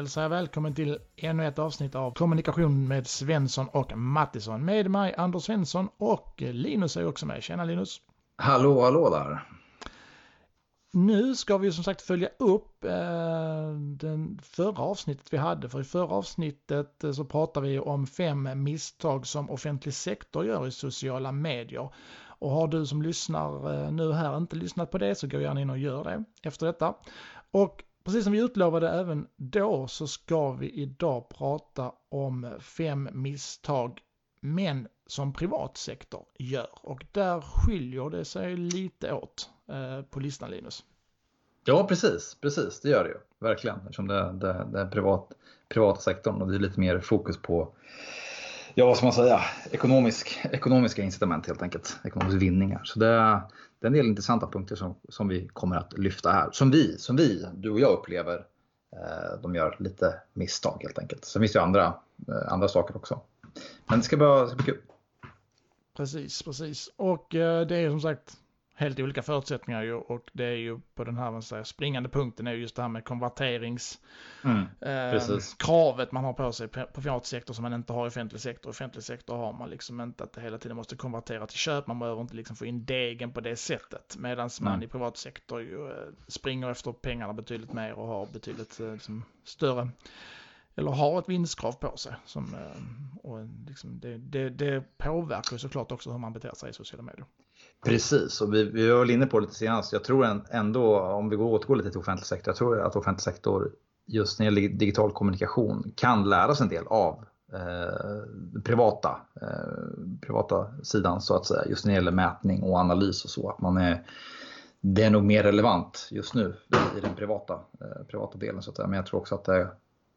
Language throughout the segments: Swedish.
hälsar jag välkommen till ännu ett avsnitt av Kommunikation med Svensson och Mattisson. Med mig Anders Svensson och Linus är också med. Tjena Linus! Hallå, hallå där! Nu ska vi som sagt följa upp eh, den förra avsnittet vi hade. För i förra avsnittet eh, så pratade vi om fem misstag som offentlig sektor gör i sociala medier. Och har du som lyssnar eh, nu här inte lyssnat på det så gå gärna in och gör det efter detta. Och precis som vi utlovade även då så ska vi idag prata om fem misstag men som privatsektor gör. Och där skiljer det sig lite åt eh, på listan Linus. Ja, precis, precis, det gör det ju. Verkligen, eftersom det, det, det är privat, privata sektorn och det är lite mer fokus på ja, vad ska man säga, ekonomisk, ekonomiska incitament helt enkelt. Ekonomiska vinningar. Så det, det är en del intressanta punkter som, som vi kommer att lyfta här. Som vi, som vi, du och jag upplever, eh, de gör lite misstag helt enkelt. Sen finns det ju andra, eh, andra saker också. Men det ska, bara, det ska bli kul. Precis, precis. Och eh, det är som sagt helt olika förutsättningar ju och det är ju på den här säga, springande punkten är just det här med konverteringskravet mm, eh, man har på sig på privat sektor som man inte har i offentlig sektor. I offentlig sektor har man liksom inte att det hela tiden måste konvertera till köp, man behöver inte liksom få in degen på det sättet. Medan man mm. i privat sektor ju eh, springer efter pengarna betydligt mer och har betydligt eh, liksom, större eller har ett vinstkrav på sig. Som, eh, och liksom det, det, det påverkar såklart också hur man beter sig i sociala medier. Precis, och vi, vi var väl inne på det lite senast. Jag tror ändå, om vi går återgår lite till offentlig sektor, jag tror att offentlig sektor just när det gäller digital kommunikation kan lära sig en del av eh, privata, eh, privata sidan så att säga. Just när det gäller mätning och analys och så. Att man är, det är nog mer relevant just nu i den privata, eh, privata delen. Så att säga. Men jag tror också att det,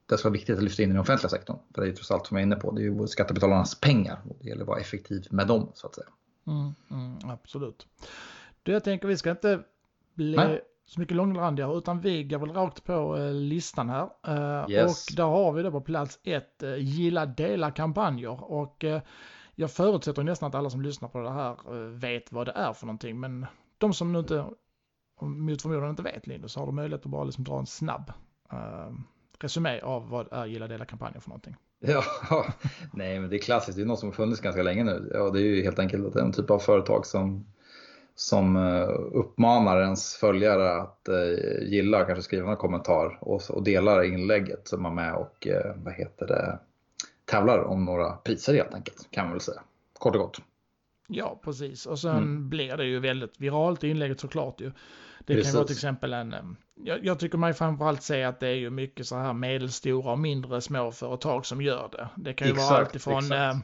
det ska vara viktigt att lyfta in i den offentliga sektorn. För det är ju trots allt som jag är inne på, det är ju skattebetalarnas pengar. Och det gäller att vara effektiv med dem så att säga. Mm, mm, absolut. Du, jag tänker vi ska inte bli Nej. så mycket långrandigare utan vi går väl rakt på eh, listan här. Eh, yes. Och där har vi då på plats ett eh, gilla dela kampanjer. Och eh, jag förutsätter nästan att alla som lyssnar på det här eh, vet vad det är för någonting. Men de som nu inte mot förmodan inte vet Linus har du möjlighet att bara liksom dra en snabb eh, resumé av vad är gilla dela kampanjer för någonting. Ja, nej men det är klassiskt. Det är något som har funnits ganska länge nu. Ja, det är ju helt enkelt en typ av företag som, som eh, uppmanar ens följare att eh, gilla, kanske skriva en kommentar och, och delar inlägget som man är med och eh, vad heter det, tävlar om några priser helt enkelt kan man väl säga. Kort och gott. Ja, precis. Och sen mm. blir det ju väldigt viralt i inlägget såklart ju. Det Precis. kan vara till exempel en, jag, jag tycker man framförallt se att det är ju mycket så här medelstora och mindre småföretag som gör det. Det kan ju exakt, vara alltifrån, eh,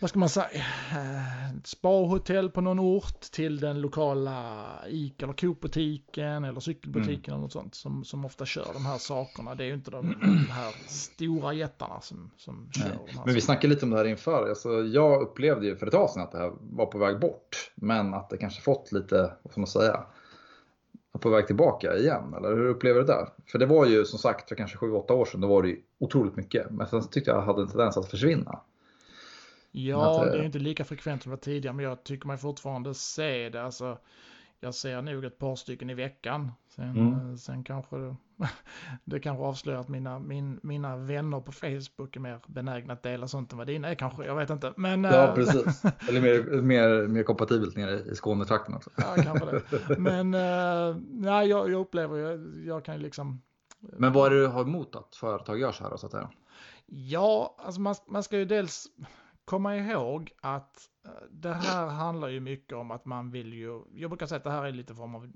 vad ska man säga, eh, ett sparhotell på någon ort till den lokala ICA eller Coop-butiken eller cykelbutiken mm. eller något sånt som, som ofta kör de här sakerna. Det är ju inte de, de här stora jättarna som, som kör. Nej. Men vi snackade lite om det här inför. Alltså, jag upplevde ju för ett tag sedan att det här var på väg bort. Men att det kanske fått lite, vad ska man säga, på väg tillbaka igen? Eller hur upplever du det? För det var ju som sagt för kanske 7-8 år sedan, då var det ju otroligt mycket. Men sen tyckte jag att det hade en tendens att försvinna. Ja, att, det är inte lika frekvent som det var tidigare, men jag tycker man fortfarande se det. Alltså, jag ser nog ett par stycken i veckan. Sen, mm. Eh, sen kanske det, det kanske avslöjar att mina, min, mina vänner på Facebook är mer benägna att dela sånt än vad dina är kanske. Jag vet inte. Men, ja, äh, precis. Eller mer, mer, mer kompatibelt nere i Skånetrakten också. ja, kanske det. Men nej, jag, jag upplever, jag, jag kan liksom... Men vad är det du har emot att företag gör så här så att säga? Ja, alltså man, man ska ju dels komma ihåg att eh, det här handlar ju mycket om att man vill ju, jag brukar säga att det här är lite form av,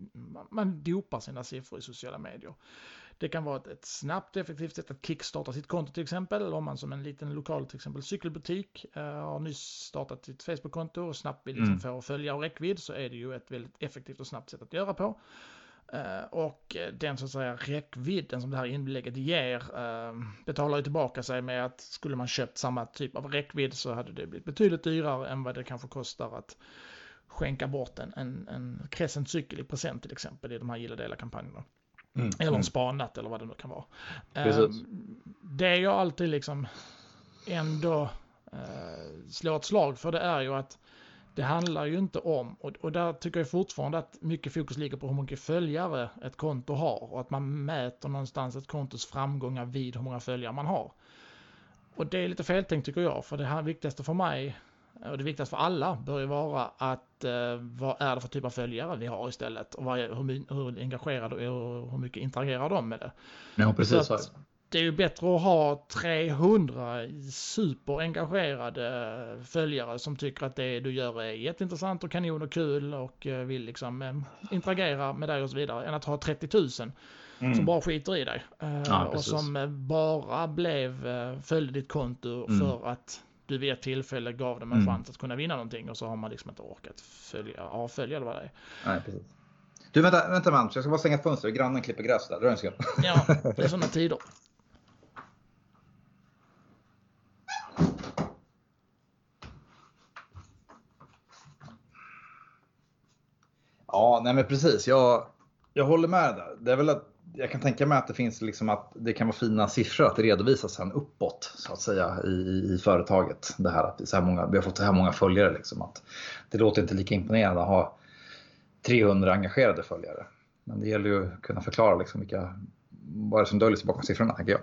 man dopar sina siffror i sociala medier. Det kan vara ett, ett snabbt effektivt sätt att kickstarta sitt konto till exempel. Om man som en liten lokal till exempel cykelbutik uh, har nyss startat sitt Facebook-konto och snabbt vill liksom mm. få följa och räckvidd så är det ju ett väldigt effektivt och snabbt sätt att göra på. Uh, och den så att säga räckvidden som det här inlägget ger uh, betalar ju tillbaka sig med att skulle man köpt samma typ av räckvidd så hade det blivit betydligt dyrare än vad det kanske kostar att skänka bort en, en, en Crescent cykel i present till exempel i de här gilla dela-kampanjerna. Mm. Eller en mm. spanat eller vad det nu kan vara. Uh, det jag alltid liksom ändå uh, slår ett slag för det är ju att Det handlar ju inte om, och, och där tycker jag fortfarande att mycket fokus ligger på hur mycket följare ett konto har och att man mäter någonstans ett kontos framgångar vid hur många följare man har. Och det är lite feltänkt tycker jag, för det här viktigaste för mig och det viktigaste för alla bör ju vara att eh, vad är det för typ av följare vi har istället och vad hur, hur engagerade och hur mycket interagerar de med det. Ja, precis. Så det är ju bättre att ha 300 superengagerade följare som tycker att det du gör är jätteintressant och kanon och kul och eh, vill liksom eh, interagera med dig och så vidare än att ha 30 000 mm. som bara skiter i dig. Eh, ja, och som bara blev, följde ditt konto mm. för att du vid ett tillfälle gav dem en mm. chans att kunna vinna någonting och så har man liksom inte orkat följa, avfölja det vad det är. Nej, precis. Du vänta, vänta man, jag ska bara stänga fönstret. Grannen klipper gräs där. Dra en Ja, det är sådana tider. Ja, nej men precis. Jag, jag håller med där. Det är väl att jag kan tänka mig att det finns liksom att det kan vara fina siffror att redovisa sen uppåt så att säga i, i företaget. Det här att så här många, vi har fått så här många följare. Liksom, att det låter inte lika imponerande att ha 300 engagerade följare. Men det gäller ju att kunna förklara liksom vilka, vad är det som döljer sig bakom siffrorna tänker jag.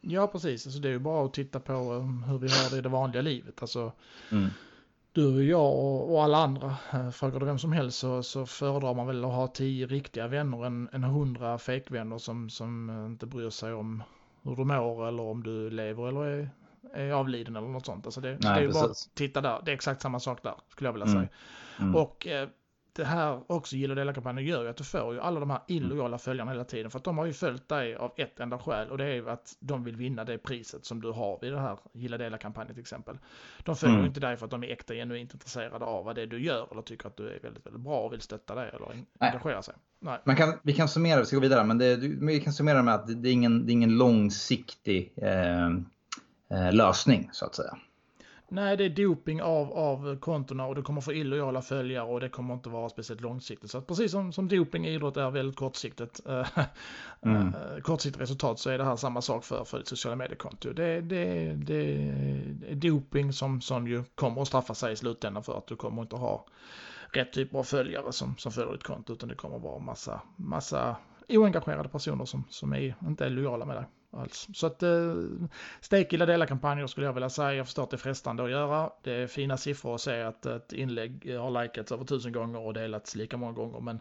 Ja precis, alltså det är ju bara att titta på um, hur vi har det i det vanliga livet. Alltså, mm du och jag och, alla andra, eh, frågar du vem som helst så, så föredrar man väl att ha tio riktiga vänner än, än hundra fejkvänner som, som eh, inte bryr sig om hur du mår eller om du lever eller är, är avliden eller något sånt. Alltså det, Nej, det är ju bara att titta där, det är exakt samma sak där skulle jag vilja mm. säga. Mm. Och eh, det här också gilla dela-kampanjen gör ju att du får ju alla de här mm. illojala följarna hela tiden. För att de har ju följt dig av ett enda skäl och det är ju att de vill vinna det priset som du har vid det här gilla dela-kampanjen till exempel. De följer mm. inte dig för att de är äkta genuint intresserade av vad det är du gör eller tycker att du är väldigt, väldigt bra och vill stötta dig eller engagera sig. Nej. Man kan, vi kan summera, vi ska gå vidare, men det, vi kan summera med att det är ingen, det är ingen långsiktig eh, eh lösning så att säga. Nej, det är doping av, av kontona och det kommer få illojala följare och det kommer inte vara speciellt långsiktigt. Så precis som, som doping i idrott är väldigt kortsiktigt, äh, mm. äh, kortsiktigt resultat så är det här samma sak för, för ett sociala mediekonto. Det, det, det är doping som, som ju kommer att straffa sig i slutändan för att du kommer inte ha rätt typer av följare som, som följer ditt konto utan det kommer vara massa, massa oengagerade personer som, som är, inte är lojala med dig alls. Så att eh, stekgilla delar skulle jag vilja säga. Jag förstår att det är frestande att göra. Det är fina siffror att se att ett inlägg har likats över tusen gånger och delats lika många gånger. Men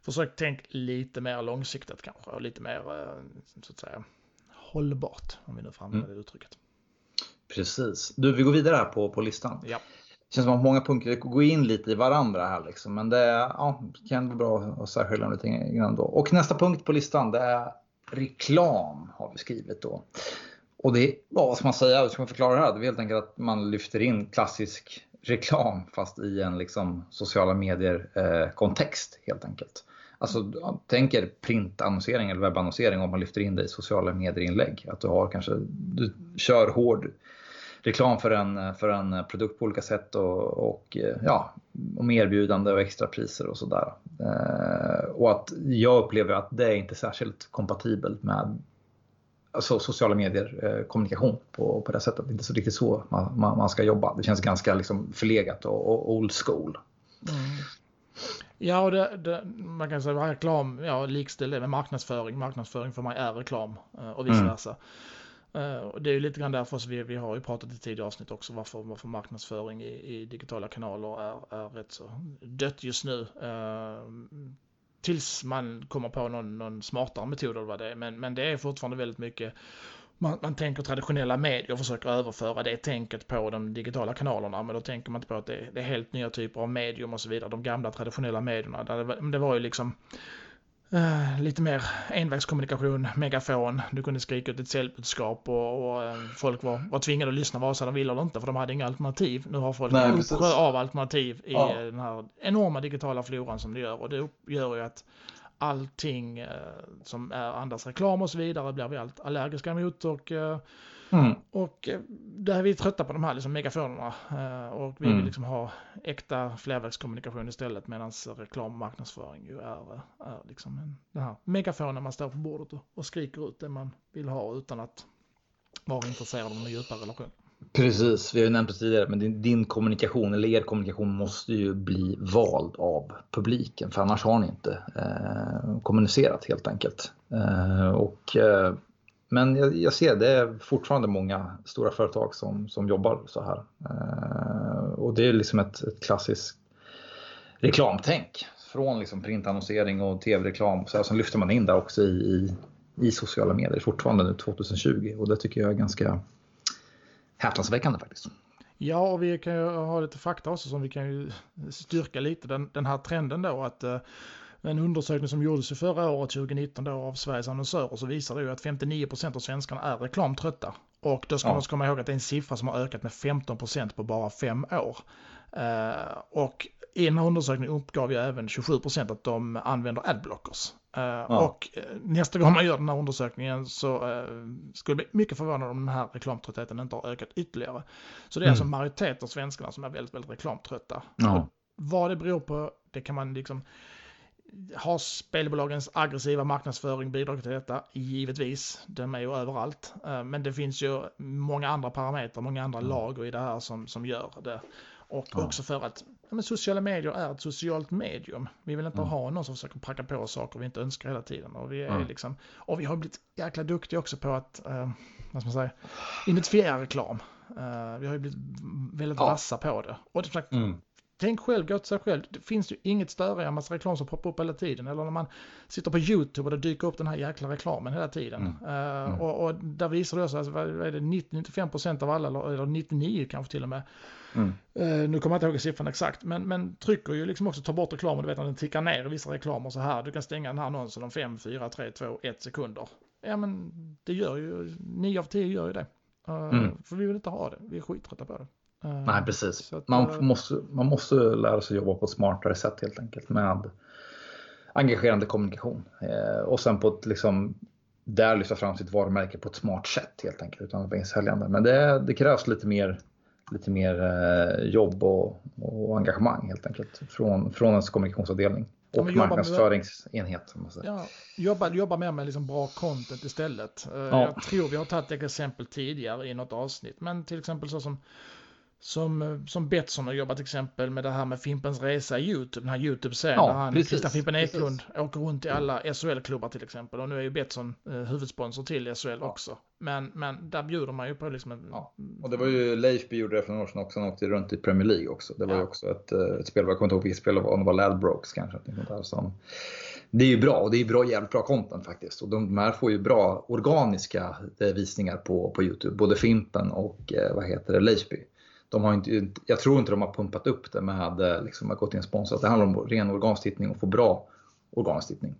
försök tänk lite mer långsiktigt kanske och lite mer eh, så att säga hållbart om vi nu får använda mm. det uttrycket. Precis. Du, vi går vidare här på, på listan. Ja. Det känns som att många punkter går in lite i varandra här liksom. Men det ja, kan vara bra att särskilja lite grann då. Och nästa punkt på listan det är reklam har vi skrivit då. Och det vad ska man säga, hur ska man förklara det här? Det är helt enkelt att man lyfter in klassisk reklam fast i en liksom sociala medier eh, kontext helt enkelt. Alltså tänk er printannonsering eller webbannonsering om man lyfter in det i sociala medier-inlägg. Att du har kanske, du kör hård reklam för en, för en produkt på olika sätt och, och, ja, om erbjudande och extrapriser och sådär. Eh, och att jag upplever att det är inte särskilt kompatibelt med alltså, sociala medier, eh, kommunikation på, på det sättet. Det är inte så riktigt så man, man, man ska jobba. Det känns ganska liksom, förlegat och, och old school. Mm. Ja, och det, det, man kan säga reklam, ja, likställer med marknadsföring. Marknadsföring för mig är reklam eh, och vice versa. Mm. Eh, och det är ju lite grann därför så vi, vi har ju pratat i tidigare avsnitt också varför, varför marknadsföring i, i digitala kanaler är, är rätt så dött just nu. Eh, tills man kommer på någon, någon smartare metod eller vad det är. Men, men det är fortfarande väldigt mycket man, man tänker traditionella medier och försöker överföra det tänket på de digitala kanalerna. Men då tänker man inte på att det, det är helt nya typer av medium och så vidare. De gamla traditionella medierna. Där det, det var ju liksom Uh, lite mer envägskommunikation, megafon. Du kunde skrika ut ett säljbudskap och, och uh, folk var, var tvingade att lyssna vare sig de ville eller inte för de hade inga alternativ. Nu har folk Nej, en uppsjö av alternativ i ja. den här enorma digitala floran som det gör och det gör ju att allting uh, som är andras reklam och så vidare blir vi allt allergiska mot och Mm. Och eh, där är vi trötta på de här liksom megafonerna eh, och vi vill mm. liksom ha äkta flervägskommunikation istället medan reklam och marknadsföring ju är, är liksom en, den här megafonen man står på bordet och, och skriker ut det man vill ha utan att vara intresserad av en djupare relation. Precis, vi har ju nämnt det tidigare, men din, din, kommunikation eller er kommunikation måste ju bli vald av publiken för annars har ni inte eh, kommunicerat helt enkelt. Eh, och, eh, men jag, jag, ser det är fortfarande många stora företag som, som jobbar så här. Eh, och det är liksom ett, ett klassiskt reklamtänk från liksom printannonsering och tv-reklam. Så här, sen lyfter man in det också i, i, i sociala medier fortfarande nu 2020 och det tycker jag är ganska häpnadsväckande faktiskt. Ja, och vi kan ju ha lite fakta också som vi kan ju styrka lite den, den här trenden då att eh, en undersökning som gjordes i förra året, 2019, då, av Sveriges annonsörer så visar det ju att 59% av svenskarna är reklamtrötta. Och då ska ja. man komma ihåg att det är en siffra som har ökat med 15% på bara fem år. Eh, och i den här undersökningen uppgav ju även 27% att de använder adblockers. Uh, ja. Och uh, nästa gång man gör den här undersökningen så uh, skulle bli mycket förvånad om den här reklamtröttheten inte har ökat ytterligare. Så det är mm. alltså majoritet av svenskarna som är väldigt, väldigt reklamtrötta. Ja. vad det beror på, det kan man liksom... Har spelbolagens aggressiva marknadsföring bidragit till detta? Givetvis, de är ju överallt. Men det finns ju många andra parametrar, många andra lager i det här som, som gör det. Och ja. också för att ja, sociala medier är ett socialt medium. Vi vill inte mm. ha någon som försöker pracka på saker vi inte önskar hela tiden. Och vi, är mm. liksom, och vi har blivit jäkla duktiga också på att eh, vad ska man säga, identifiera reklam. Uh, vi har ju blivit väldigt ja. vassa på det. Och det, mm. Tänk själv, gå till sig själv. Det finns ju inget större än massa reklam som poppar upp hela tiden. Eller när man sitter på YouTube och det dyker upp den här jäkla reklamen hela tiden. Mm. Uh, mm. Och, och, där visar det också, alltså, vad är det, 90-95% av alla, eller 99 kanske till och med, Mm. Uh, nu kommer jag inte ihåg siffran exakt, men, men trycker ju liksom också ta bort reklamen, du vet när den tickar ner i vissa reklamer så här, du kan stänga den här annonsen om 5, 4, 3, 2, 1 sekunder. Ja men det gör ju, 9 av 10 gör ju det. Uh. För vi vill inte ha det, vi är skittrötta på det. Uh, Nej precis, att, man, måste, man måste lära sig jobba på ett smartare sätt helt enkelt med engagerande kommunikation. och sen på ett liksom där lyfta fram sitt varumärke på ett smart sätt helt enkelt utan att vara insäljande. Men det, det krävs lite mer lite mer eh, jobb och, och, engagemang helt enkelt från, från ens kommunikationsavdelning och ja, marknadsföringsenhet. Ja, jobba, jobba mer med liksom bra content istället. Eh, ja. Jag tror vi har tagit ett exempel tidigare i något avsnitt, men till exempel så som som, eh, som Betsson har jobbat exempel med det här med Fimpens Resa i YouTube, den här YouTube-serien ja, där han, Christian Fimpen Eklund, precis. åker runt i alla SHL-klubbar till exempel. Och nu är ju Betsson eh, huvudsponsor till SHL ja. också. Men, men där bjuder man ju på liksom en... Ja. Och det var ju Leifby gjorde det för några år sedan också, han åkte runt i Premier League också. Det var ju också ett, eh, ett spel, jag kommer inte ihåg vilket spel det var, om det var Ladbrokes kanske. Där, som, det är ju bra och det är bra, jävligt bra content faktiskt. Och de här får ju bra organiska visningar på, på YouTube, både Fimpen och vad heter det, Leifby de har inte, jag tror inte de har pumpat upp det med eh, liksom, att gå till en sponsor. Det handlar om ren organstittning och få bra organstittning.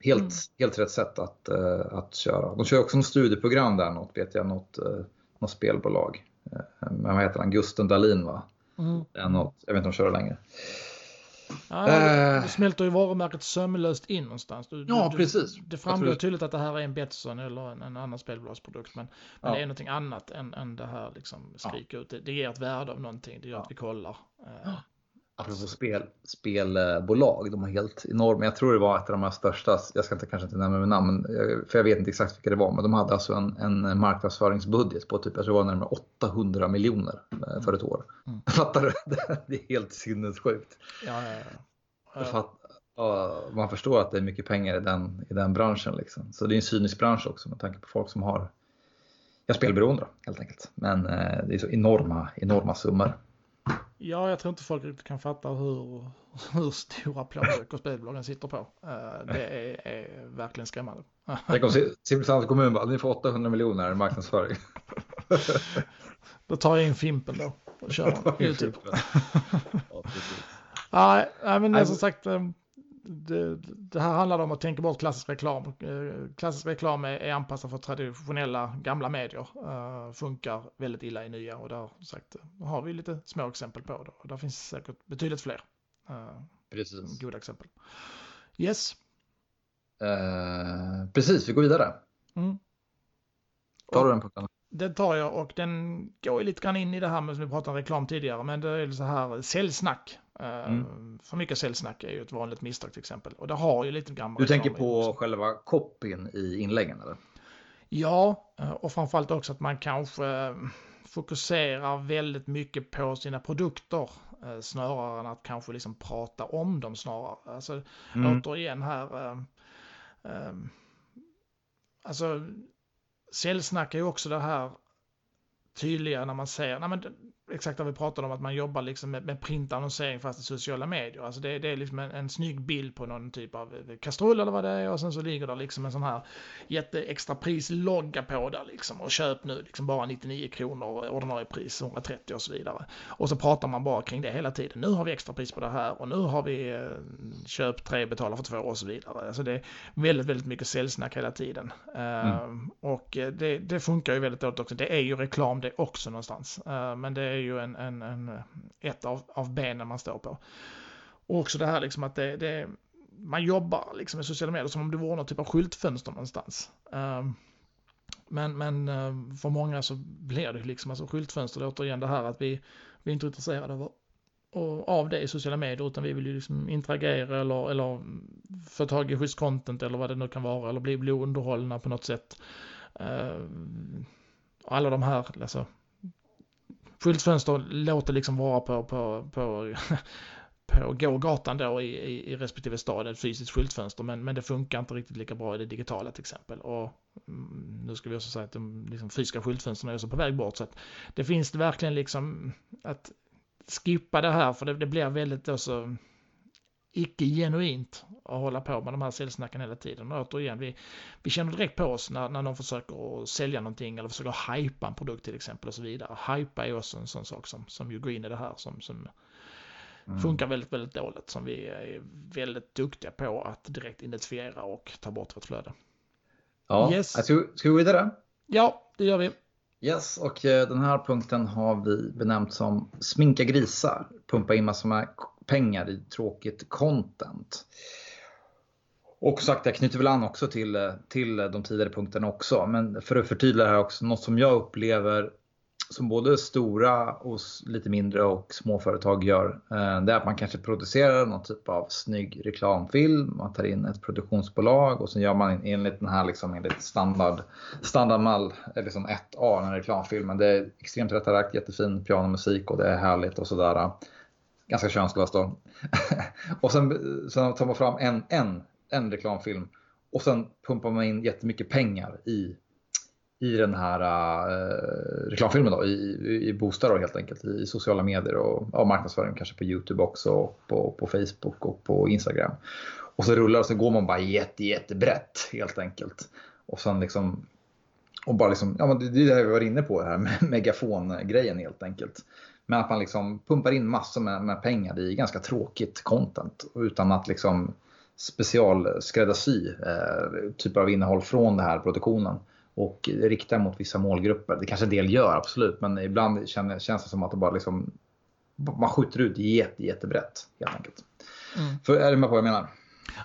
Helt, mm. helt rätt sätt att, uh, att köra. De kör också något studieprogram där, något, vet jag, något, uh, något spelbolag. Uh, men vad heter han? Gusten Dahlin va? Mm. Något, jag vet inte om de kör längre. Ja, äh, du smälter ju varumärket sömlöst in någonstans. Du, ja, du, precis. Det framgår tydligt att det här är en Betsson eller en, en annan spelbolagsprodukt. Men, men ja. det är någonting annat än, än det här liksom skrika ja. ut. Det, det ger ett värde av någonting. Det gör att vi kollar. Apropå spel, spelbolag, de har helt enorma, jag tror det var ett av de här största, jag ska inte, kanske inte nämna med namn, för jag vet inte exakt vilka det var, men de hade alltså en, en marknadsföringsbudget på typ, jag tror det var närmare 800 miljoner eh, för ett år. Mm. Fattar du? Det är helt sinnessjukt. Ja, ja, ja. Fatt, man förstår att det är mycket pengar i den, i den branschen. Liksom. Så det är en cynisk bransch också med tanke på folk som har ja, spelberoende helt enkelt. Men eh, det är så enorma, enorma summor. Ja, jag tror inte folk riktigt kan fatta hur, hur stora plånböcker spelbolagen sitter på. Eh, det är, är verkligen skrämmande. Tänk om Simrishamns kommun bara, ni får 800 miljoner i marknadsföring. Då tar jag in Fimpen då och kör YouTube. ja, nej, men som sagt, eh, det, det, här handlar om att tänka bort klassisk reklam. Eh, klassisk reklam är, är anpassad för traditionella gamla medier. Uh, funkar väldigt illa i nya och där sagt, har vi lite små exempel på det. Och där finns säkert betydligt fler. Uh, precis. Goda exempel. Yes. Uh, precis, vi går vidare. Mm. Tar du den punkten? Den tar jag och den går lite grann in i det här med som vi pratade om reklam tidigare. Men det är så här säljsnack. Mm. För mycket säljsnack är ju ett vanligt misstag till exempel. Och det har ju lite grann Du tänker på också. själva copyn i inläggen eller? Ja, eh, och framförallt också att man kanske fokuserar väldigt mycket på sina produkter eh, snarare än att kanske liksom prata om dem snarare. Alltså mm. återigen här, eh, eh, alltså säljsnack är ju också det här tydliga när man ser, nej men exakt det vi pratade om, att man jobbar liksom med, med printannonsering fast i sociala medier. Alltså det, det är liksom en, en snygg bild på någon typ av eh, kastrull eller vad det är och sen så ligger det liksom en sån här jätteextra prislogga på där liksom och köp nu liksom bara 99 kronor ordinarie pris 130 och så vidare. Och så pratar man bara kring det hela tiden. Nu har vi extra pris på det här och nu har vi eh, köp tre, betala för två och så vidare. Alltså det är väldigt, väldigt mycket säljsnack hela tiden. Mm. Uh, och det, det, funkar ju väldigt dåligt också. Det är ju reklam det också någonstans. Uh, men det är ju en, en, en, eh, ett av, av benen man står på. Och också det här liksom att det, det man jobbar liksom med sociala medier som om det vore någon typ av skyltfönster någonstans. Ehm, men, men eh, för många så blir det liksom, alltså skyltfönster, det är återigen det här att vi, vi är inte intresserade av, av det i sociala medier utan vi vill ju liksom interagera eller, eller få tag i schysst content eller vad det nu kan vara eller bli, bli underhållna på något sätt. Ehm, alla de här, alltså skyltfönster låter liksom vara på, på, på, på gågatan då i, i, i respektive stad, ett fysiskt skyltfönster, men, men det funkar inte riktigt lika bra i det digitala till exempel. Och mm, nu ska vi också säga att de liksom, fysiska skyltfönstren är också på väg bort, så att det finns verkligen liksom att skippa det här, för det, det blir väldigt då så icke genuint att hålla på med de här säljsnacken hela tiden. Och återigen, vi, vi känner direkt på oss när, när någon försöker sälja någonting eller försöker hypa en produkt till exempel och så vidare. Hypa är också en sån sak som, som ju går in i det här som, som mm. funkar väldigt, väldigt dåligt. Som vi är väldigt duktiga på att direkt identifiera och ta bort vårt flöde. Ja, yes. ska, ska vi gå vidare? Ja, det gör vi. Yes, och eh, den här punkten har vi benämnt som sminka grisar. Pumpa in massor med pengar i tråkigt content. Och sagt, jag knyter väl an också till, till de tidigare punkterna också. Men för att förtydliga här också, något som jag upplever som både stora och lite mindre och små företag gör. Eh, det är att man kanske producerar någon typ av snygg reklamfilm. Man tar in ett produktionsbolag och sen gör man enligt den här liksom, enligt standard, standardmall, eh, liksom 1A, den här reklamfilmen. Det är extremt rättarakt, jättefin pianomusik och det är härligt och sådär ganska könslöst då. och sen, sen tar man fram en, en, en reklamfilm och sen pumpar man in jättemycket pengar i, i den här uh, reklamfilmen då, i, i bostäder då, helt enkelt, i sociala medier och ja, marknadsföring kanske på Youtube också, och på, på Facebook och på Instagram. Och så rullar och så går man bara jätte, jättebrett helt enkelt. Och sen liksom och bara liksom, ja men det är det vi var inne på här med megafongrejen helt enkelt. Men att man liksom pumpar in massor med, med pengar i ganska tråkigt content utan att liksom specialskräddarsy eh, typer av innehåll från den här produktionen och rikta mot vissa målgrupper. Det kanske en del gör absolut, men ibland känns det som att det bara liksom, man skjuter ut jätte, jättebrett helt enkelt. Mm. För, är du med på vad jag menar?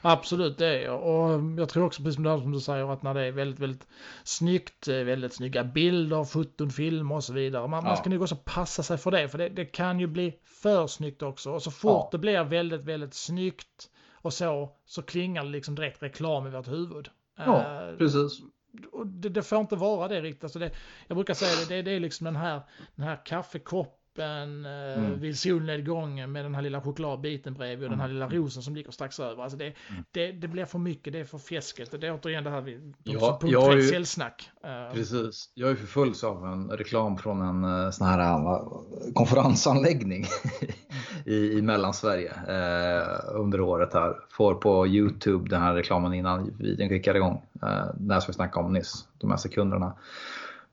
Absolut, det är jag. Och jag tror också, precis som du säger, att när det är väldigt, väldigt snyggt, eh, väldigt snygga bilder, foton, filmer och så vidare. Man, ja. man ska nog också passa sig för det, för det, det, kan ju bli för snyggt också. Och så fort ja. det blir väldigt, väldigt snyggt och så, så klingar det liksom direkt reklam i vårt huvud. Ja, uh, precis. Det, det, får inte vara det riktigt. Alltså det, jag brukar säga det, det, det är liksom den här, den här kaffekoppen öppen eh, mm. vid solnedgången med den här lilla chokladbiten bredvid och den här mm. lilla rosen som ligger strax över. Alltså det, mm. det, det blir för mycket, det är för fjäsket. Det är återigen det här vid ja, punkt 3 säljsnack. Uh, precis. Jag är förföljd av en reklam från en uh, sån här konferensanläggning i, i Mellansverige uh, under året här. Får på Youtube den här reklamen innan videon kickar igång. Uh, det här som vi snackade om nyss, de här sekunderna.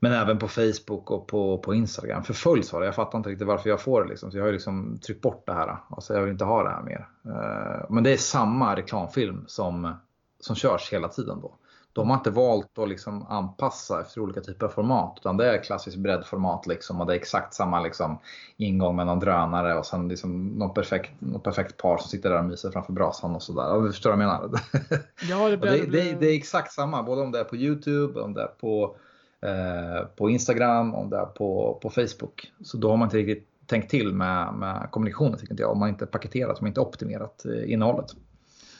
Men även på Facebook och på, på Instagram. Förföljs av det. Jag fattar inte riktigt varför jag får det. Liksom. Så jag har liksom tryckt bort det här. Alltså jag vill inte ha det här mer. Eh, men det är samma reklamfilm som, som körs hela tiden då. De har inte valt att liksom anpassa efter olika typer av format. Utan det är klassiskt breddformat liksom, och det är exakt samma liksom, ingång med någon drönare och sen liksom någon perfekt, någon perfekt par som sitter där och myser framför brasan och sådär. Du förstår vad jag menar? Ja, det, det, det, det, är exakt samma, både om det är på Youtube, om det är på Eh, på Instagram, om det är på, på Facebook. Så då har man inte riktigt tänkt till med, med kommunikationen tycker inte jag. Om man inte paketerat, om man inte optimerat eh, innehållet.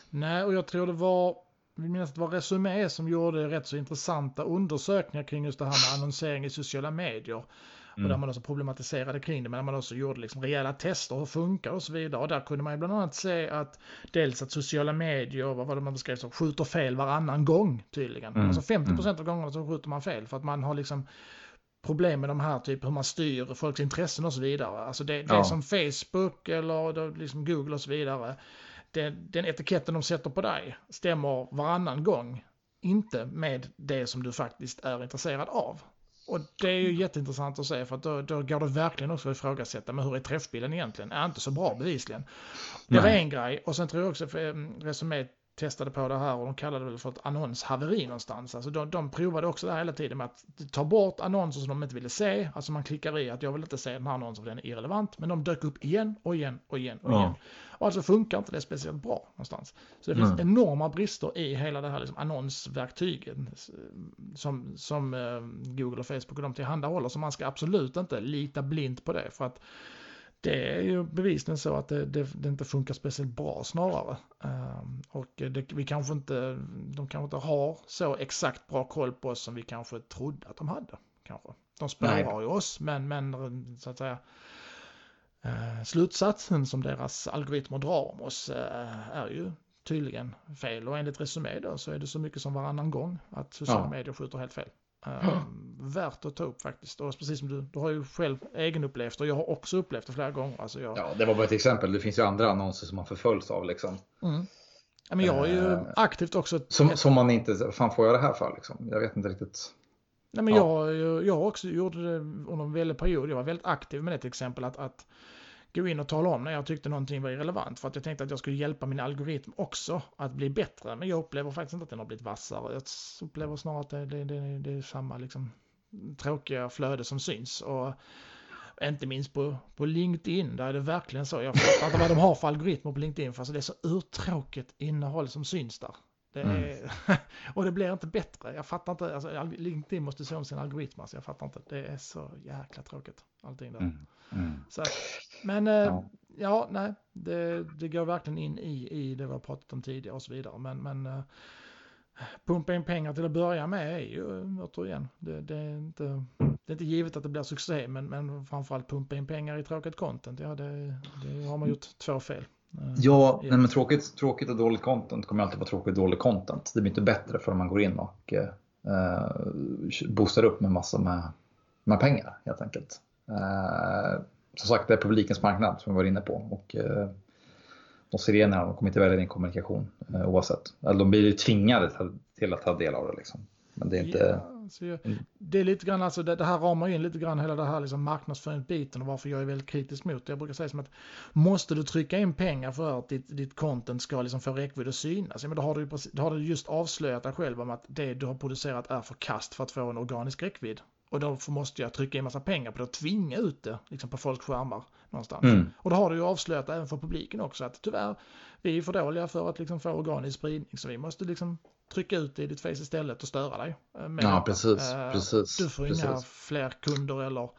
Nej, och jag tror det var, vi minns att det var Resumé som gjorde rätt så intressanta undersökningar kring just det här med annonsering i sociala medier. Och där man också problematiserade kring det, men där man också gjorde liksom rejäla tester, hur funkar och så vidare. Och där kunde man ju bland annat se att dels att sociala medier, vad var det man beskrev som, skjuter fel varannan gång tydligen. Mm. Alltså 50% av gångerna så skjuter man fel för att man har liksom problem med de här, typ hur man styr folks intressen och så vidare. Alltså det, det är Ja. som Facebook eller liksom Google och så vidare. Det, den etiketten de sätter på dig stämmer varannan gång inte med det som du faktiskt är intresserad av. Och det är ju jätteintressant att se för att då, då går det verkligen också att ifrågasätta, men hur är träffbilden egentligen? Är inte så bra bevisligen. Det var en grej och sen tror jag också för eh, Resumé testade på det här och de kallade det för ett annonshaveri någonstans. Alltså de, de provade också det här hela tiden med att ta bort annonser som de inte ville se. Alltså man klickar i att jag vill inte se den här annonsen för den är irrelevant. Men de dök upp igen och igen och igen och igen. Och alltså funkar inte det speciellt bra någonstans. Så det finns Nej. enorma brister i hela det här liksom annonsverktygen som, som eh, Google och Facebook och de tillhandahåller. Så man ska absolut inte lita blint på det. För att det är ju bevisligen så att det, det, det inte funkar speciellt bra snarare. Ehm, och det, vi kanske inte, de kanske inte har så exakt bra koll på oss som vi kanske trodde att de hade. Kanske. De spårar ju oss, men, men så att säga eh, slutsatsen som deras algoritmer drar om oss eh, är ju tydligen fel. Och enligt Resumé då så är det så mycket som varannan gång att sociala Ja. medier skjuter helt fel. Eh, värt att ta upp faktiskt. Och precis som du, du har ju själv egenupplevt och jag har också upplevt det flera gånger. Alltså jag, Ja, det var bara ett exempel. Det finns ju andra annonser som man förföljs av liksom. mm. ja, men jag har ju Eh, aktivt också... Som, som man inte, vad fan får jag det här för liksom? Jag vet inte riktigt. Nej, men Ja. jag, jag, jag också gjorde det under en väldig period. Jag var väldigt aktiv med det till exempel. Att, att gå in och tala om när jag tyckte någonting var irrelevant. För att jag tänkte att jag skulle hjälpa min algoritm också att bli bättre. Men jag upplever faktiskt inte att den har blivit vassare. Jag upplever snarare att det, det, det, det är samma liksom, tråkiga flöde som syns. Och inte minst på, på LinkedIn, där är det verkligen så. Jag fattar inte vad de har för algoritmer på LinkedIn. För alltså det är så urtråkigt innehåll som syns där. Det Mm. är, och det blir inte bättre. Jag fattar inte. Alltså, al- LinkedIn måste se om sin algoritm. Alltså, jag fattar inte. Det är så jäkla tråkigt. Allting där. Mm. Mm. Så, men eh, ja. Ja. nej. Det, det går verkligen in i, i det vi har pratat om tidigare och så vidare. Men, men eh, pumpa in pengar till att börja med är ju återigen. Det, det, är inte, det är inte givet att det blir succé. Men, men framförallt pumpa in pengar i tråkigt content. Ja, det, det har man gjort två fel. Eh, Ja, nej, men tråkigt, tråkigt och dåligt content kommer alltid vara tråkigt och dåligt content. Det blir inte bättre för man går in och eh, boostar upp med massor med, med pengar helt enkelt. Eh, som sagt, det är publikens marknad som vi var inne på. Och, eh, de här, de kommer inte välja din kommunikation eh, oavsett. Eller de blir ju tvingade till- att ta del av det. Liksom. Men det är inte... Ja, så jag, det är lite grann, alltså det, det här ramar in lite grann hela det här liksom marknadsföringsbiten och varför jag är väldigt kritisk mot det. Jag brukar säga som att måste du trycka in pengar för att ditt, ditt content ska liksom få räckvidd och synas, ja, men då har, du, precis- då har du just avslöjat dig själv om att det du har producerat är förkast för att få en organisk räckvidd. Och då måste jag trycka in massa pengar på det och tvinga ut det liksom på folks skärmar någonstans. Mm. Och då har du ju avslöjat även för publiken också att tyvärr, vi är för dåliga för att liksom få organisk spridning så vi måste liksom trycka ut det i ditt face istället och störa dig. eh, med Ja, precis. Eh, precis, Du får precis. inga fler kunder eller,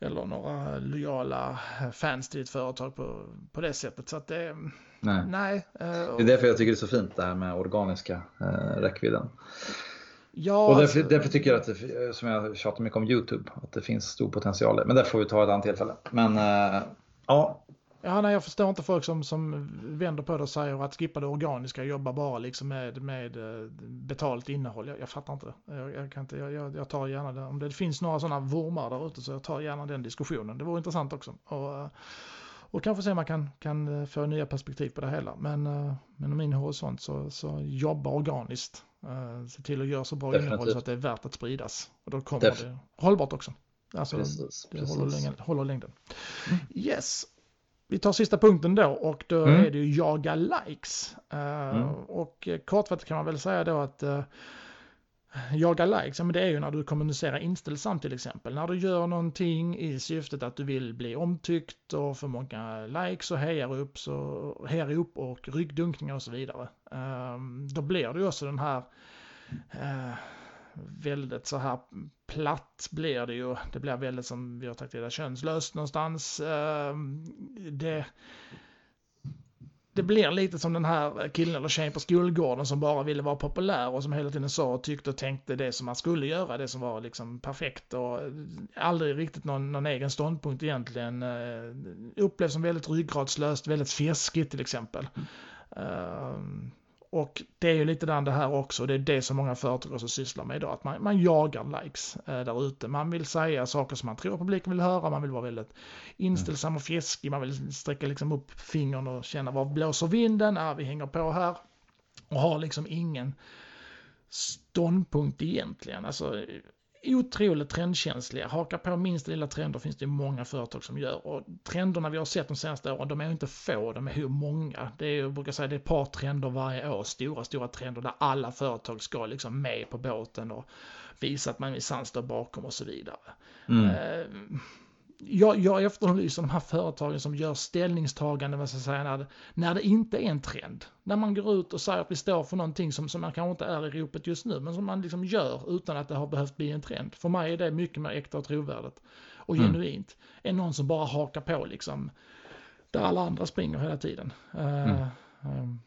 eller några lojala fans till ditt företag på, på det sättet. Så att det, Nej. nej. eh, Det är därför jag tycker det är så fint det här med organiska eh, räckvidden. Ja, Och därför, alltså, därför tycker jag att, det, som jag tjatar mycket om YouTube, att det finns stor potential där. Men det får vi ta ett annat tillfälle. Men eh, ja, ja, nej, jag förstår inte folk som, som vänder på det och säger att skippa det organiska, jobba bara liksom med, med eh, betalt innehåll. Jag, jag fattar inte. Jag, jag, kan inte jag, jag, tar gärna det. Om det finns några sådana vurmar där ute så jag tar gärna den diskussionen. Det vore intressant också. Och, eh, och kanske se om man kan, kan eh, få nya perspektiv på det hela. Men, eh, men min horisont så, så jobba organiskt. Eh, Se till att göra så bra Definitivt. innehåll så att det är värt att spridas. Och då kommer Def- det hållbart också. Alltså, precis. det precis. håller, längden, håller längden. Yes. Vi tar sista punkten då och då Mm. är det ju jaga likes. Mm. Och kortfattat kan man väl säga då att jaga likes, ja, men det är ju när du kommunicerar inställsamt till exempel. När du gör någonting i syftet att du vill bli omtyckt och få många likes och hejar upp, så, hejar upp och ryggdunkningar och så vidare. Ehm, då blir det ju också den här eh, väldigt så här platt blir det ju. Det blir väldigt som vi har tagit reda könslöst någonstans. Ehm, det, det blir lite som den här killen eller tjejen på skolgården som bara ville vara populär och som hela tiden sa och tyckte och tänkte det som man skulle göra, det som var liksom perfekt och aldrig riktigt någon, någon egen ståndpunkt egentligen. Uh, upplevs som väldigt ryggradslöst, väldigt fjäskigt till exempel. Uh, och det är ju lite det här också, det är det som många företag också sysslar med idag, att man, man jagar likes eh, där ute. Man vill säga saker som man tror publiken vill höra, man vill vara väldigt inställsam och fjäskig, man vill sträcka liksom upp fingern och känna var blåser vinden, ja, vi hänger på här. Och har liksom ingen ståndpunkt egentligen. Alltså, otroligt trendkänsliga. Hakar på minsta lilla trender finns det många företag som gör. Och trenderna vi har sett de senaste åren, de är inte få, de är hur många. Det är, jag brukar säga, det är ett par trender varje år, stora, stora trender där alla företag ska liksom med på båten och visa att man minsann står bakom och så vidare. Mm. Eh, jag, jag efterlyser de här företagen som gör ställningstaganden, vad ska säga, när, det, när det inte är en trend. När man går ut och säger att vi står för någonting som, som man kanske inte är i ropet just nu, men som man liksom gör utan att det har behövt bli en trend. För mig är det mycket mer äkta och trovärdigt och mm. genuint än någon som bara hakar på liksom där alla andra springer hela tiden. Mm. Uh, um.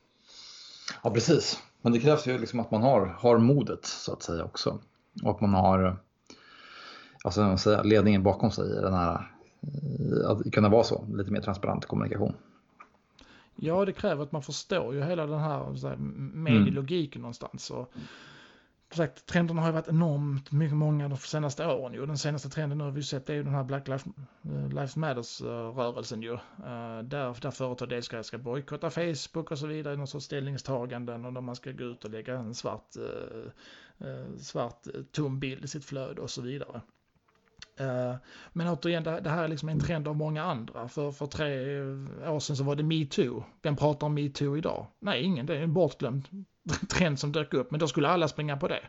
Ja, precis. Men det krävs ju liksom att man har, har modet så att säga också. Och att man har alltså, säga, ledningen bakom sig i den här, eh, att kunna vara så, lite mer transparent kommunikation. Ja, det kräver att man förstår ju hela den här, så här medielogiken mm. någonstans. Och, sagt, trenderna har ju varit enormt mycket många de senaste åren ju. Den senaste trenden nu har vi sett är ju den här Black Lives, eh, Matters-rörelsen ju. Uh, där, där företag dels ska, ska bojkotta Facebook och så vidare, någon sorts ställningstaganden och där man ska gå ut och lägga en svart, svart tom bild i sitt flöde och så vidare. Eh, men återigen, det här är liksom en trend av många andra. För, för tre år sedan så var det metoo. Vem pratar om metoo idag? Nej, ingen. Det är en bortglömd trend som dök upp. Men då skulle alla springa på det.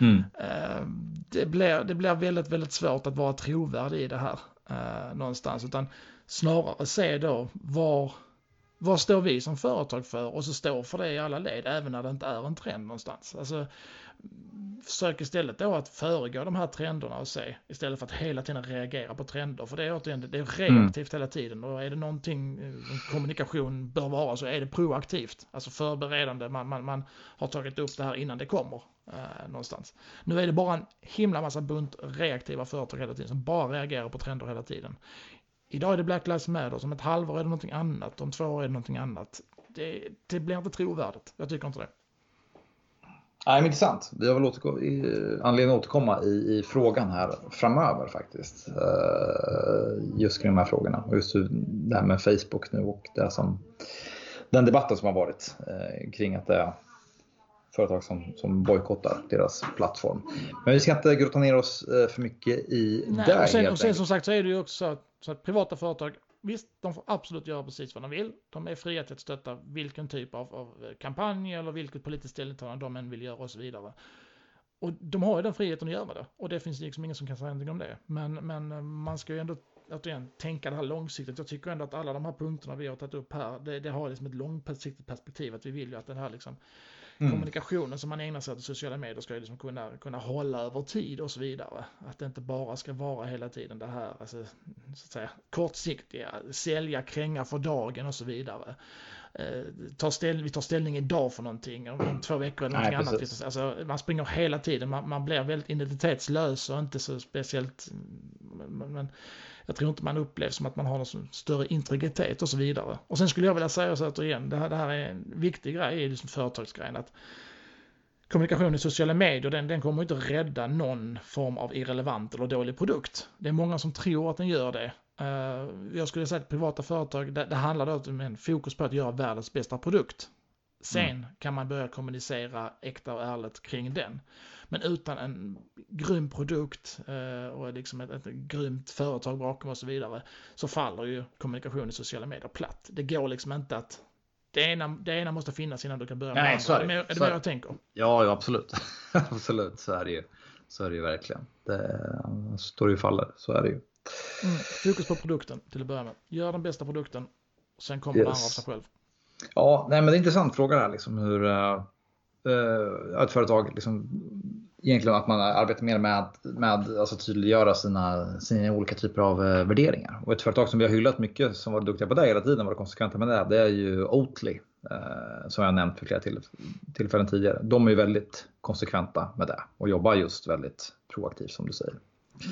Mm. Eh, det, blir, det blir väldigt, väldigt svårt att vara trovärdig i det här eh, någonstans. Utan snarare se då var, vad står vi som företag för och så står för det i alla led även när det inte är en trend någonstans. Alltså, försök istället då att föregå de här trenderna och se istället för att hela tiden reagera på trender. För det är återigen, det är reaktivt mm. hela tiden och är det någonting eh, kommunikation bör vara så är det proaktivt. Alltså förberedande, man, man, man har tagit upp det här innan det kommer eh, någonstans. Nu är det bara en himla massa bunt reaktiva företag hela tiden som bara reagerar på trender hela tiden. Idag är det Black Lives Matter, om ett halvår är det någonting annat, om två år är det någonting annat. Det, det blir inte trovärdigt, jag tycker inte det. Nej, men intressant. Vi har väl anledning att återkomma i, i frågan här framöver faktiskt. Eh, just kring de här frågorna. Och just det här med Facebook nu och det som, den debatten som har varit eh, kring att det företag som, som bojkottar deras plattform. Men vi ska inte grotta ner oss uh, för mycket i Nej, det. Och sen, och sen som sagt så är det ju också så att, så att privata företag Visst, de får absolut göra precis vad de vill. De är fria till att stötta vilken typ av, av kampanj eller vilket politiskt ställningstagande de än vill göra och så vidare. Och de har ju den friheten att göra det. Och det finns liksom ingen som kan säga någonting om det. Men, men eh, man ska ju ändå återigen, tänka det här långsiktigt. Jag tycker ändå att alla de här punkterna vi har tagit upp här, det, det har liksom ett långsiktigt perspektiv. Att vi vill ju att den här liksom Mm. Kommunikationen som man ägnar sig åt i sociala medier ska ju liksom kunna, kunna hålla över tid och så vidare. Att det inte bara ska vara hela tiden det här alltså, så att säga, kortsiktiga, sälja, kränga för dagen och så vidare. Eh, tar ställ, vi tar ställning idag för någonting, om två veckor eller någonting Nej, annat. Alltså, man springer hela tiden, man, man blir väldigt identitetslös och inte så speciellt men, men jag tror inte man upplevs som att man har någon större integritet och så vidare. Och sen skulle jag vilja säga så återigen, det här, det här är en viktig grej i liksom företagsgrejen. Att kommunikation i sociala medier, den, den kommer inte rädda någon form av irrelevant eller dålig produkt. Det är många som tror att den gör det. Eh, jag skulle säga att privata företag, det, det handlar då om en fokus på att göra världens bästa produkt. Sen mm. kan man börja kommunicera äkta och ärligt kring den. Men utan en grym produkt eh, och liksom ett, ett grymt företag bakom och så vidare så faller ju kommunikation i sociala medier platt. Det går liksom inte att det ena, det ena måste finnas innan du kan börja med Nej, så är det. Är det, är jag tänker? Ja, ja absolut. absolut, så är det ju. Så är det ju verkligen. Det står ju faller, så är det ju. Mm, fokus på produkten till att börja med. Gör den bästa produkten, sen kommer yes. det andra av sig själv. Ja, nej, men det är en intressant fråga här, liksom hur, eh, eh, uh, ett företag liksom, egentligen att man arbetar mer med att med, alltså tydliggöra sina, sina olika typer av eh, värderingar. Och ett företag som vi har hyllat mycket, som var duktiga på det hela tiden, var konsekventa med det, det är ju Oatly. Uh, som jag nämnt för flera till, tillfällen tidigare. De är ju väldigt konsekventa med det och jobbar just väldigt proaktivt som du säger.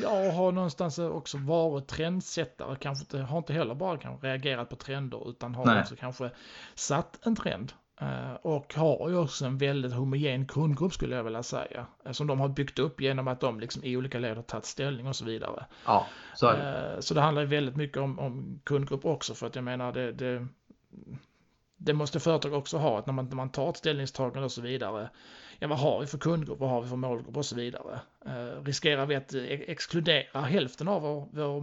Jag har någonstans också varit trendsättare, kanske inte, har inte heller bara kanske reagerat på trender utan har Nej. också kanske satt en trend. Eh, och har ju också en väldigt homogen kundgrupp skulle jag vilja säga. Eh, som de har byggt upp genom att de liksom i olika led har tagit ställning och så vidare. Ja, så, är det. så det handlar ju väldigt mycket om, om kundgrupp också för att jag menar det, det det måste företag också ha, att när man, när man tar ett ställningstagande och så vidare, ja vad har vi för kundgrupp, vad har vi för målgrupp och så vidare. Eh, riskerar vi att eh, exkludera hälften av vår, vår,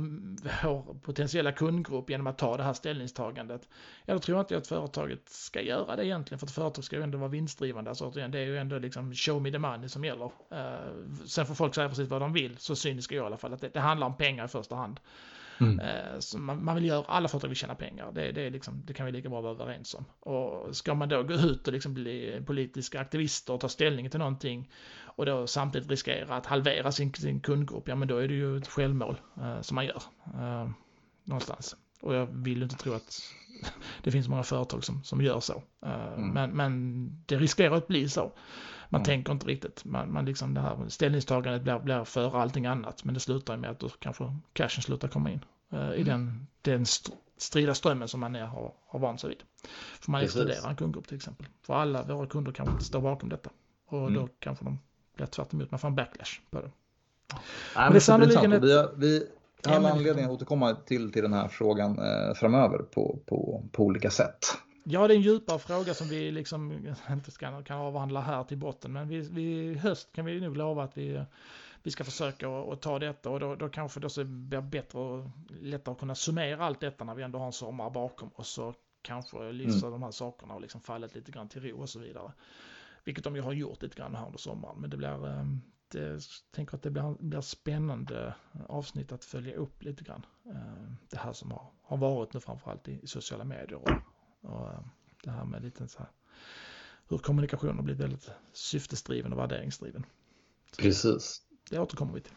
vår, potentiella kundgrupp genom att ta det här ställningstagandet? Ja, då tror jag inte att företaget ska göra det egentligen, för ett företag ska ju ändå vara vinstdrivande. Alltså, det är ju ändå liksom show me the money som gäller. Eh, sen får folk säga precis vad de vill, så cynisk är jag i alla fall, att det, det handlar om pengar i första hand. Mm. Eh, man, man, vill göra, alla företag vill tjäna pengar. Det, det, liksom, det kan vi lika bra vara överens om. Och ska man då gå ut och liksom bli politiska aktivister och ta ställning till någonting och då samtidigt riskera att halvera sin, sin kundgrupp, ja men då är det ju ett självmål eh, som man gör. Eh, någonstans. Och jag vill inte tro att det finns många företag som, som gör så. Eh, mm. men, men det riskerar att bli så. Man mm. tänker inte riktigt. Man, man liksom det här ställningstagandet blir, blir före allting annat. Men det slutar med att då kanske cashen slutar komma in. Uh, mm. I den, den strida strömmen som man är, har, har vant sig vid. För man exkluderar en kundgrupp till exempel. För alla våra kunder kanske inte står bakom detta. Och mm. då kanske de blir tvärt emot. Man får en backlash på det. Ja, men det är sannolikt ett... Vi, har, vi har anledning att återkomma till, till den här frågan eh, framöver på, på, på olika sätt. Ja, det är en djupare fråga som vi liksom inte ska, kan avhandla här till botten. Men vi, vi, i höst kan vi nog lova att vi, vi ska försöka att ta detta och då, då kanske det blir bättre och lättare att kunna summera allt detta när vi ändå har en sommar bakom och kanske lyfta mm. de här sakerna och liksom fallit lite grann till ro och så vidare. Vilket de ju har gjort lite grann här under sommaren. Men det blir, eh, det, jag tänker att det blir, blir spännande avsnitt att följa upp lite grann. Eh, det här som har, har varit nu framförallt i, i sociala medier och och eh, det här med lite så här, hur kommunikation har blivit väldigt syftesdriven och värderingsdriven. Precis. Det återkommer vi till.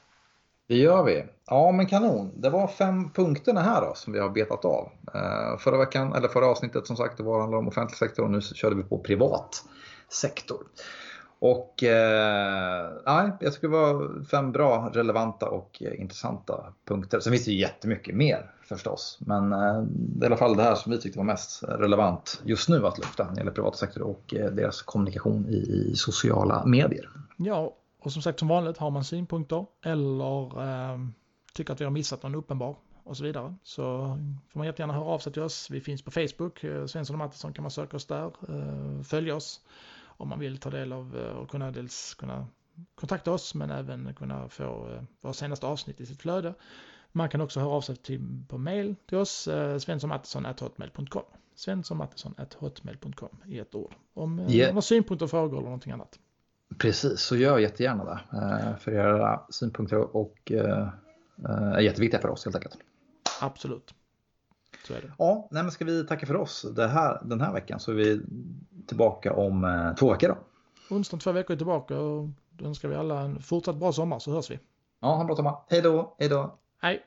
Det gör vi. Ja men kanon. Det var fem punkterna här då som vi har betat av. Uh, förra veckan, eller förra avsnittet som sagt, det var handlade om offentlig sektor och nu körde vi på privat sektor. Och eh, jag tycker det var fem bra, relevanta och eh, intressanta punkter. Sen finns det ju jättemycket mer förstås. Men eh, det är i alla fall det här som vi tyckte var mest relevant just nu att lyfta när det gäller privata sektor och eh, deras kommunikation i, i, sociala medier. Ja, och som sagt som vanligt har man synpunkter eller eh, tycker att vi har missat någon uppenbar och så vidare så får man jättegärna höra av sig till oss. Vi finns på Facebook, eh, Svensson och Mattisson kan man söka oss där, eh, oss om man vill ta del av eh, och kunna dels kunna kontakta oss men även kunna få eh, våra senaste avsnitt i sitt flöde. Man kan också höra av sig till, på mail till oss, eh, svenssonmattisson.hotmail.com. Svenssonmattisson.hotmail.com i ett ord. Om yeah. man har synpunkter, frågor eller någonting annat. Precis, så gör jättegärna det. För era synpunkter och är jätteviktiga för oss helt enkelt. Absolut. Så är det. Ja, nej, men ska vi tacka för oss det här, den här veckan så är vi tillbaka om eh, två veckor då. Onsdag två veckor är tillbaka och då önskar vi alla en fortsatt bra sommar så hörs vi. Ja, ha en bra sommar. Hej då, hej då. Hej.